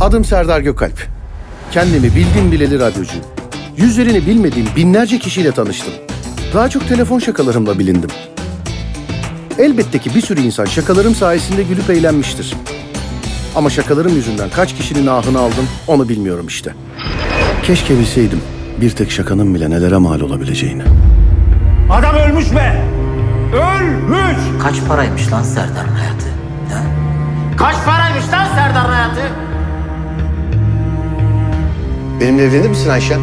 Adım Serdar Gökalp. Kendimi bildim bileli radyocuyum. Yüzlerini bilmediğim binlerce kişiyle tanıştım. Daha çok telefon şakalarımla bilindim. Elbette ki bir sürü insan şakalarım sayesinde gülüp eğlenmiştir. Ama şakalarım yüzünden kaç kişinin ahını aldım onu bilmiyorum işte. Keşke bilseydim bir tek şakanın bile nelere mal olabileceğini. Adam ölmüş be! Ölmüş! Kaç paraymış lan Serdar'ın hayatı? Ha? Kaç paraymış Benimle evlenir misin Ayşe?